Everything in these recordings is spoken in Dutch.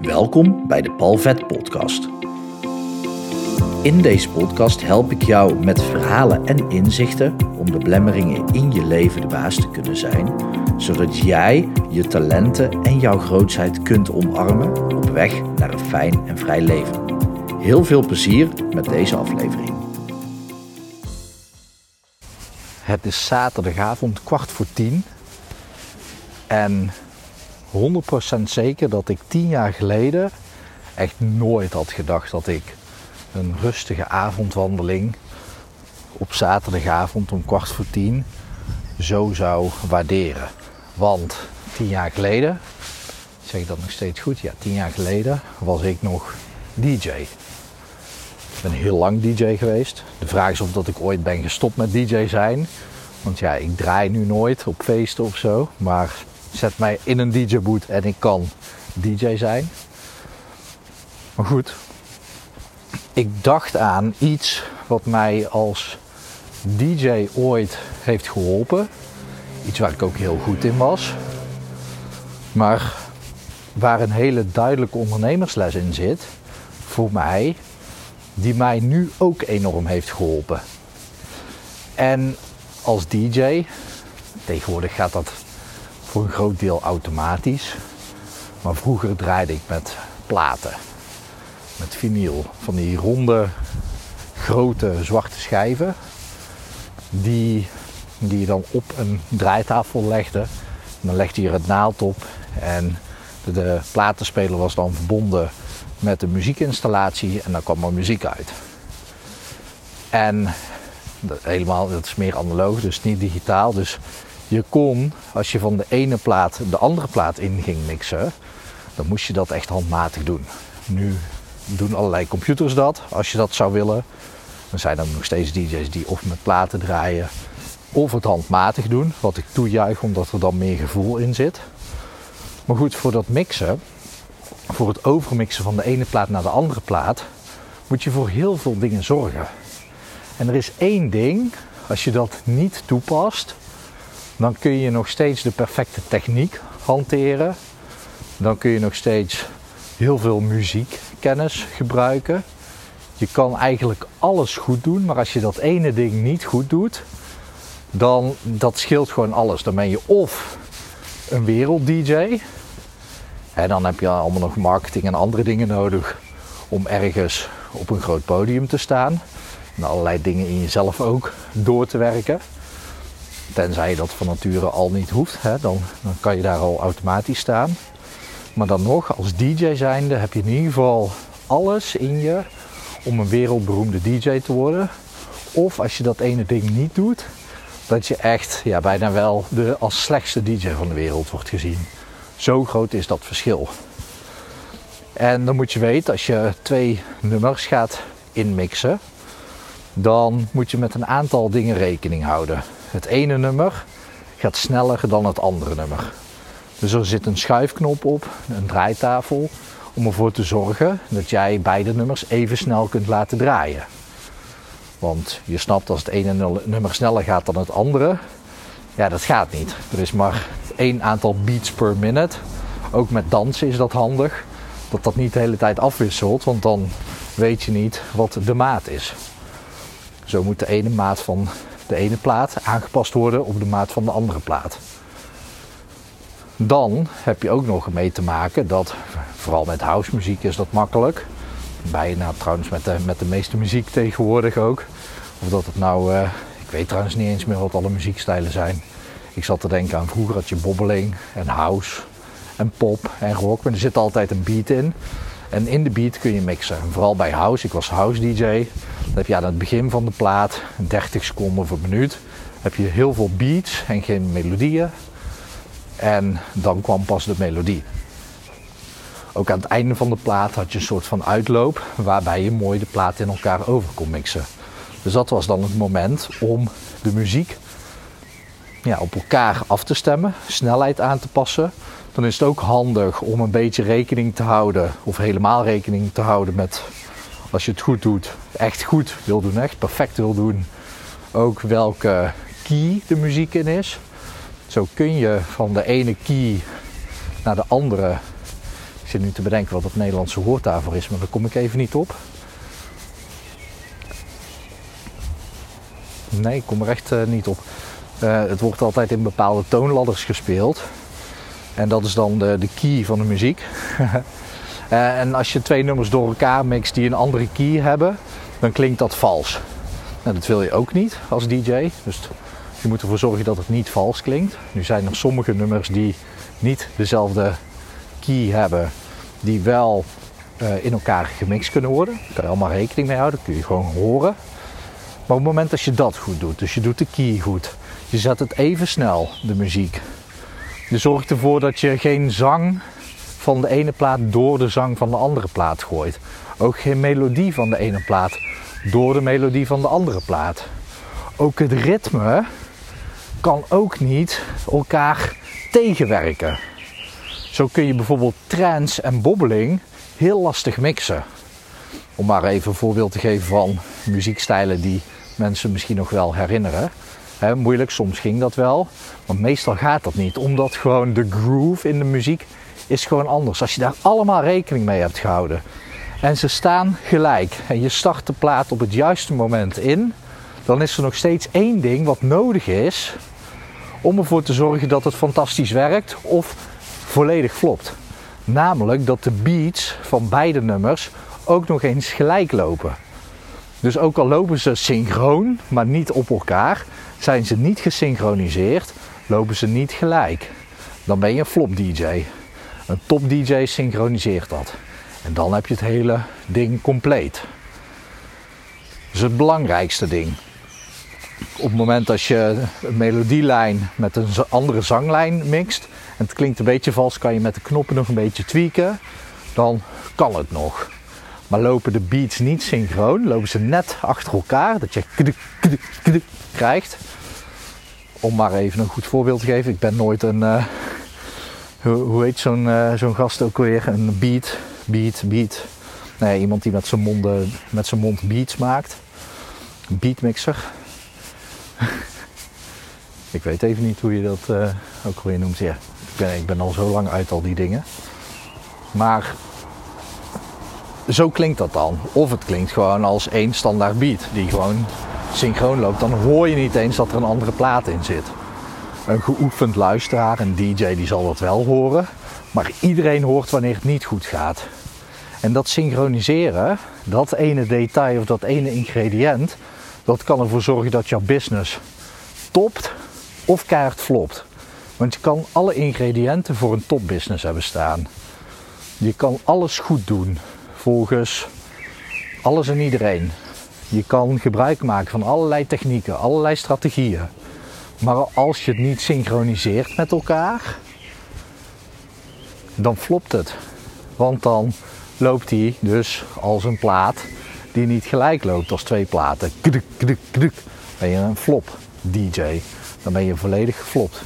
Welkom bij de Palvet Podcast. In deze podcast help ik jou met verhalen en inzichten om de blemmeringen in je leven de baas te kunnen zijn, zodat jij je talenten en jouw grootheid kunt omarmen op weg naar een fijn en vrij leven. Heel veel plezier met deze aflevering. Het is zaterdagavond kwart voor tien en 100% zeker dat ik tien jaar geleden echt nooit had gedacht dat ik een rustige avondwandeling op zaterdagavond om kwart voor tien zo zou waarderen. Want tien jaar geleden, zeg ik dat nog steeds goed? Ja, tien jaar geleden was ik nog DJ. Ik ben heel lang DJ geweest. De vraag is of dat ik ooit ben gestopt met DJ zijn. Want ja, ik draai nu nooit op feesten of zo. Maar zet mij in een DJ-boot en ik kan DJ zijn. Maar goed, ik dacht aan iets wat mij als DJ ooit heeft geholpen. Iets waar ik ook heel goed in was. Maar waar een hele duidelijke ondernemersles in zit, voor mij, die mij nu ook enorm heeft geholpen. En als DJ, tegenwoordig gaat dat voor een groot deel automatisch. Maar vroeger draaide ik met platen, met vinyl, van die ronde, grote zwarte schijven, die, die je dan op een draaitafel legde. Dan legde je het naald op en de, de platenspeler was dan verbonden met de muziekinstallatie en dan kwam er muziek uit. En helemaal, dat is meer analoog, dus niet digitaal. Dus je kon, als je van de ene plaat de andere plaat in ging mixen, dan moest je dat echt handmatig doen. Nu doen allerlei computers dat, als je dat zou willen. Dan zijn er nog steeds DJ's die of met platen draaien of het handmatig doen. Wat ik toejuich omdat er dan meer gevoel in zit. Maar goed, voor dat mixen, voor het overmixen van de ene plaat naar de andere plaat, moet je voor heel veel dingen zorgen. En er is één ding, als je dat niet toepast, dan kun je nog steeds de perfecte techniek hanteren. Dan kun je nog steeds heel veel muziekkennis gebruiken. Je kan eigenlijk alles goed doen, maar als je dat ene ding niet goed doet, dan dat scheelt gewoon alles. Dan ben je of een wereld-DJ en dan heb je allemaal nog marketing en andere dingen nodig om ergens op een groot podium te staan. En allerlei dingen in jezelf ook door te werken. Tenzij je dat van nature al niet hoeft, hè, dan, dan kan je daar al automatisch staan. Maar dan nog, als DJ zijnde heb je in ieder geval alles in je om een wereldberoemde DJ te worden. Of als je dat ene ding niet doet, dat je echt ja, bijna wel de als slechtste DJ van de wereld wordt gezien. Zo groot is dat verschil. En dan moet je weten, als je twee nummers gaat inmixen, dan moet je met een aantal dingen rekening houden. Het ene nummer gaat sneller dan het andere nummer. Dus er zit een schuifknop op, een draaitafel, om ervoor te zorgen dat jij beide nummers even snel kunt laten draaien. Want je snapt als het ene nummer sneller gaat dan het andere, ja dat gaat niet. Er is maar één aantal beats per minute. Ook met dansen is dat handig. Dat dat niet de hele tijd afwisselt, want dan weet je niet wat de maat is. Zo moet de ene maat van de ene plaat aangepast worden op de maat van de andere plaat. Dan heb je ook nog mee te maken dat, vooral met house muziek is dat makkelijk. Bijna trouwens met de, met de meeste muziek tegenwoordig ook. Of dat het nou, uh, ik weet trouwens niet eens meer wat alle muziekstijlen zijn. Ik zat te denken aan vroeger had je bobbeling en house en pop en rock. Maar er zit altijd een beat in. En in de beat kun je mixen. vooral bij house, ik was house DJ. Dan heb je aan het begin van de plaat, 30 seconden per minuut, heb je heel veel beats en geen melodieën. En dan kwam pas de melodie. Ook aan het einde van de plaat had je een soort van uitloop waarbij je mooi de plaat in elkaar over kon mixen. Dus dat was dan het moment om de muziek ja, op elkaar af te stemmen, snelheid aan te passen. Dan is het ook handig om een beetje rekening te houden, of helemaal rekening te houden met, als je het goed doet, echt goed wil doen, echt perfect wil doen, ook welke key de muziek in is. Zo kun je van de ene key naar de andere Ik zit nu te bedenken wat het Nederlandse woord daarvoor is, maar daar kom ik even niet op. Nee, ik kom er echt uh, niet op. Uh, het wordt altijd in bepaalde toonladders gespeeld. En dat is dan de, de key van de muziek. uh, en als je twee nummers door elkaar mixt die een andere key hebben, dan klinkt dat vals. Nou, dat wil je ook niet als DJ. Dus je moet ervoor zorgen dat het niet vals klinkt. Nu zijn er sommige nummers die niet dezelfde key hebben, die wel uh, in elkaar gemixt kunnen worden. Daar kan je allemaal rekening mee houden, kun je gewoon horen. Maar op het moment dat je dat goed doet, dus je doet de key goed, je zet het even snel, de muziek. Je zorgt ervoor dat je geen zang van de ene plaat door de zang van de andere plaat gooit. Ook geen melodie van de ene plaat door de melodie van de andere plaat. Ook het ritme kan ook niet elkaar tegenwerken. Zo kun je bijvoorbeeld trance en bobbeling heel lastig mixen. Om maar even een voorbeeld te geven van muziekstijlen die mensen misschien nog wel herinneren. Moeilijk, soms ging dat wel. Maar meestal gaat dat niet. Omdat gewoon de groove in de muziek is gewoon anders. Als je daar allemaal rekening mee hebt gehouden. En ze staan gelijk. En je start de plaat op het juiste moment in. Dan is er nog steeds één ding wat nodig is om ervoor te zorgen dat het fantastisch werkt of volledig flopt. Namelijk dat de beats van beide nummers ook nog eens gelijk lopen. Dus ook al lopen ze synchroon, maar niet op elkaar, zijn ze niet gesynchroniseerd, lopen ze niet gelijk. Dan ben je een flop DJ. Een top DJ synchroniseert dat. En dan heb je het hele ding compleet. Dus het belangrijkste ding. Op het moment dat je een melodielijn met een andere zanglijn mixt en het klinkt een beetje vals, kan je met de knoppen nog een beetje tweaken. Dan kan het nog. Maar lopen de beats niet synchroon, lopen ze net achter elkaar, dat je kdik, kdik, kdik krijgt. Om maar even een goed voorbeeld te geven, ik ben nooit een, uh, hoe, hoe, heet zo'n uh, zo'n gast ook weer, een beat, beat, beat. Nee, iemand die met zijn, monden, met zijn mond beats maakt. Een beatmixer. ik weet even niet hoe je dat ook weer noemt. Ja, ik ben, ik ben al zo lang uit al die dingen. Maar zo klinkt dat dan. Of het klinkt gewoon als één standaard beat die gewoon synchroon loopt. Dan hoor je niet eens dat er een andere plaat in zit. Een geoefend luisteraar, een DJ, die zal dat wel horen. Maar iedereen hoort wanneer het niet goed gaat. En dat synchroniseren, dat ene detail of dat ene ingrediënt, dat kan ervoor zorgen dat jouw business topt of keihard flopt. Want je kan alle ingrediënten voor een topbusiness hebben staan. Je kan alles goed doen volgens alles en iedereen. Je kan gebruik maken van allerlei technieken, allerlei strategieën. Maar als je het niet synchroniseert met elkaar, dan flopt het. Want dan loopt hij dus als een plaat die niet gelijk loopt als twee platen. Kduk, kduk, kduk. Ben je een flop DJ. Dan ben je volledig geflopt.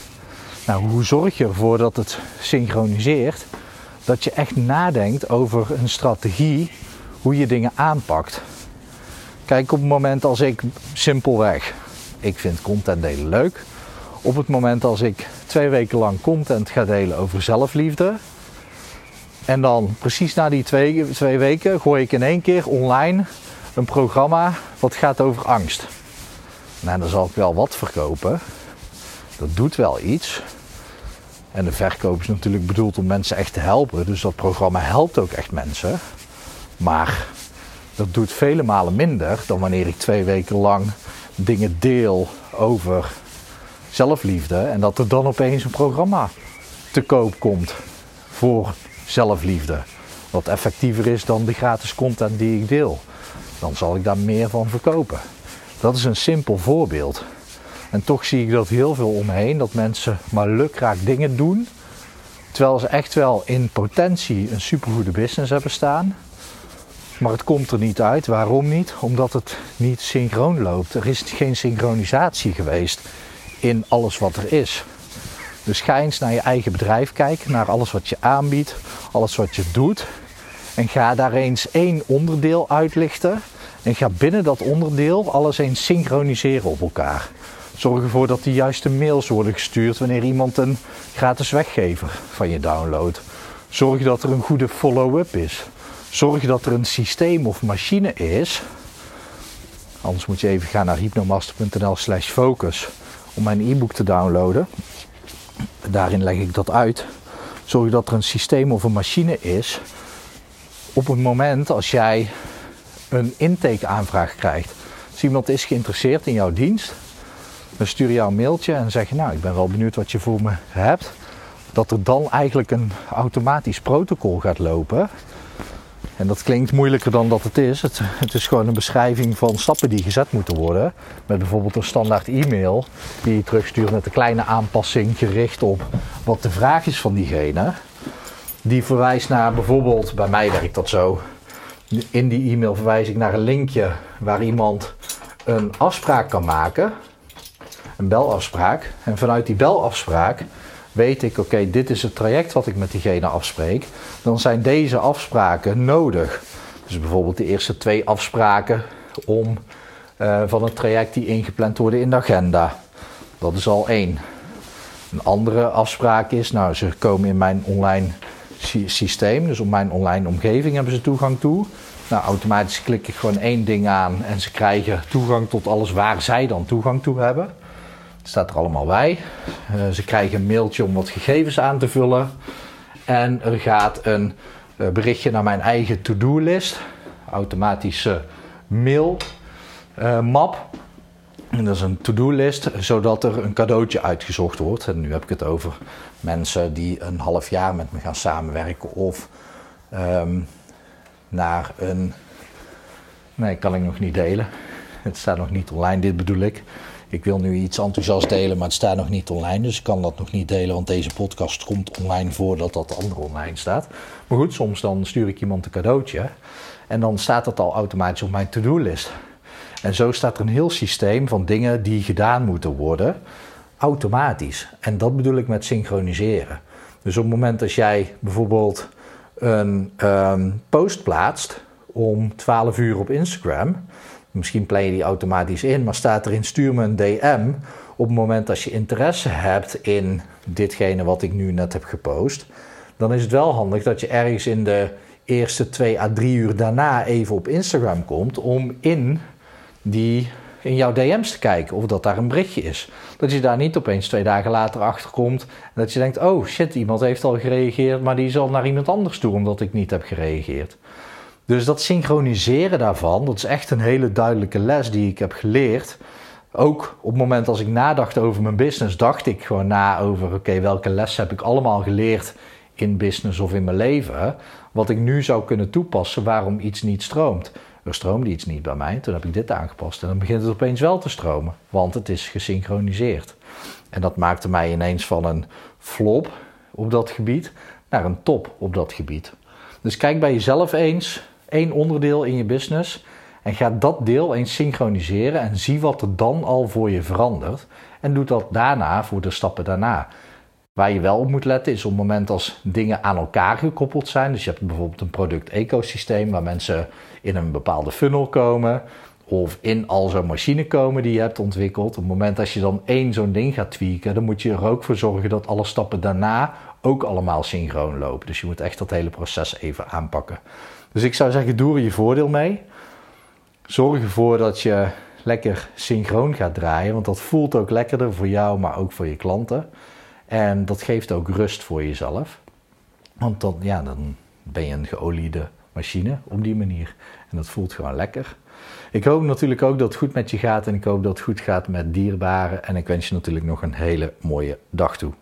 Nou, hoe zorg je ervoor dat het synchroniseert? Dat je echt nadenkt over een strategie hoe je dingen aanpakt. Kijk, op het moment als ik simpelweg, ik vind content delen leuk. Op het moment als ik twee weken lang content ga delen over zelfliefde. En dan precies na die twee, twee weken gooi ik in één keer online een programma wat gaat over angst. Nou, dan zal ik wel wat verkopen. Dat doet wel iets. En de verkoop is natuurlijk bedoeld om mensen echt te helpen. Dus dat programma helpt ook echt mensen. Maar dat doet vele malen minder dan wanneer ik twee weken lang dingen deel over zelfliefde. En dat er dan opeens een programma te koop komt voor zelfliefde. Wat effectiever is dan de gratis content die ik deel. Dan zal ik daar meer van verkopen. Dat is een simpel voorbeeld. En toch zie ik dat heel veel omheen, dat mensen maar lukraak dingen doen. Terwijl ze echt wel in potentie een supergoede business hebben staan. Maar het komt er niet uit. Waarom niet? Omdat het niet synchroon loopt. Er is geen synchronisatie geweest in alles wat er is. Dus ga eens naar je eigen bedrijf kijken, naar alles wat je aanbiedt, alles wat je doet. En ga daar eens één onderdeel uitlichten. En ga binnen dat onderdeel alles eens synchroniseren op elkaar. Zorg ervoor dat de juiste mails worden gestuurd wanneer iemand een gratis weggever van je downloadt. Zorg dat er een goede follow-up is. Zorg dat er een systeem of machine is. Anders moet je even gaan naar hypnomaster.nl slash focus om mijn e-book te downloaden. Daarin leg ik dat uit. Zorg dat er een systeem of een machine is. Op het moment als jij een intakeaanvraag krijgt. Als iemand is geïnteresseerd in jouw dienst, dan stuur je jou een mailtje en zeg je nou ik ben wel benieuwd wat je voor me hebt. Dat er dan eigenlijk een automatisch protocol gaat lopen en dat klinkt moeilijker dan dat het is. Het, het, is gewoon een beschrijving van stappen die gezet moeten worden. Met bijvoorbeeld een standaard e-mail die je terugstuurt met een kleine aanpassing gericht op wat de vraag is van diegene. Die verwijst naar bijvoorbeeld, bij mij werkt dat zo. In die e-mail verwijs ik naar een linkje waar iemand een afspraak kan maken. Een belafspraak. En vanuit die belafspraak weet ik, oké, dit is het traject wat ik met diegene afspreek, dan zijn deze afspraken nodig. Dus bijvoorbeeld de eerste twee afspraken om, uh, van het traject die ingepland worden in de agenda. Dat is al één. Een andere afspraak is, nou, ze komen in mijn online systeem, dus op mijn online omgeving hebben ze toegang toe. Nou, automatisch klik ik gewoon één ding aan en ze krijgen toegang tot alles waar zij dan toegang toe hebben. Staat er allemaal bij. Uh, ze krijgen een mailtje om wat gegevens aan te vullen. En er gaat een uh, berichtje naar mijn eigen to-do-list. Automatische mail uh, map. En dat is een to-do-list, zodat er een cadeautje uitgezocht wordt. En nu heb ik het over mensen die een half jaar met me gaan samenwerken of um, naar een. Nee, kan ik nog niet delen. Het staat nog niet online, dit bedoel ik. Ik wil nu iets enthousiast delen, maar het staat nog niet online. Dus ik kan dat nog niet delen, want deze podcast komt online voordat dat andere online staat. Maar goed, soms dan stuur ik iemand een cadeautje. En dan staat dat al automatisch op mijn to-do-list. En zo staat er een heel systeem van dingen die gedaan moeten worden, automatisch. En dat bedoel ik met synchroniseren. Dus op het moment dat jij bijvoorbeeld een um, post plaatst om 12 uur op Instagram, Misschien plan je die automatisch in, maar staat erin stuur me een DM op het moment dat je interesse hebt in ditgene wat ik nu net heb gepost. Dan is het wel handig dat je ergens in de eerste twee à drie uur daarna even op Instagram komt om in, die, in jouw DM's te kijken of dat daar een berichtje is. Dat je daar niet opeens twee dagen later achter komt en dat je denkt: oh shit, iemand heeft al gereageerd, maar die zal naar iemand anders toe omdat ik niet heb gereageerd. Dus dat synchroniseren daarvan, dat is echt een hele duidelijke les die ik heb geleerd. Ook op het moment als ik nadacht over mijn business, dacht ik gewoon na over: oké, welke les heb ik allemaal geleerd in business of in mijn leven? Wat ik nu zou kunnen toepassen waarom iets niet stroomt. Er stroomde iets niet bij mij, toen heb ik dit aangepast en dan begint het opeens wel te stromen, want het is gesynchroniseerd. En dat maakte mij ineens van een flop op dat gebied naar een top op dat gebied. Dus kijk bij jezelf eens één onderdeel in je business en ga dat deel eens synchroniseren en zie wat er dan al voor je verandert. En doe dat daarna voor de stappen daarna. Waar je wel op moet letten is op het moment als dingen aan elkaar gekoppeld zijn. Dus je hebt bijvoorbeeld een product-ecosysteem waar mensen in een bepaalde funnel komen. Of in al zo'n machine komen die je hebt ontwikkeld. Op het moment dat je dan één zo'n ding gaat tweaken, dan moet je er ook voor zorgen dat alle stappen daarna ook allemaal synchroon lopen. Dus je moet echt dat hele proces even aanpakken. Dus ik zou zeggen, doe er je voordeel mee. Zorg ervoor dat je lekker synchroon gaat draaien, want dat voelt ook lekkerder voor jou, maar ook voor je klanten. En dat geeft ook rust voor jezelf. Want dan, ja, dan ben je een geoliede machine op die manier. En dat voelt gewoon lekker. Ik hoop natuurlijk ook dat het goed met je gaat en ik hoop dat het goed gaat met dierbaren. En ik wens je natuurlijk nog een hele mooie dag toe.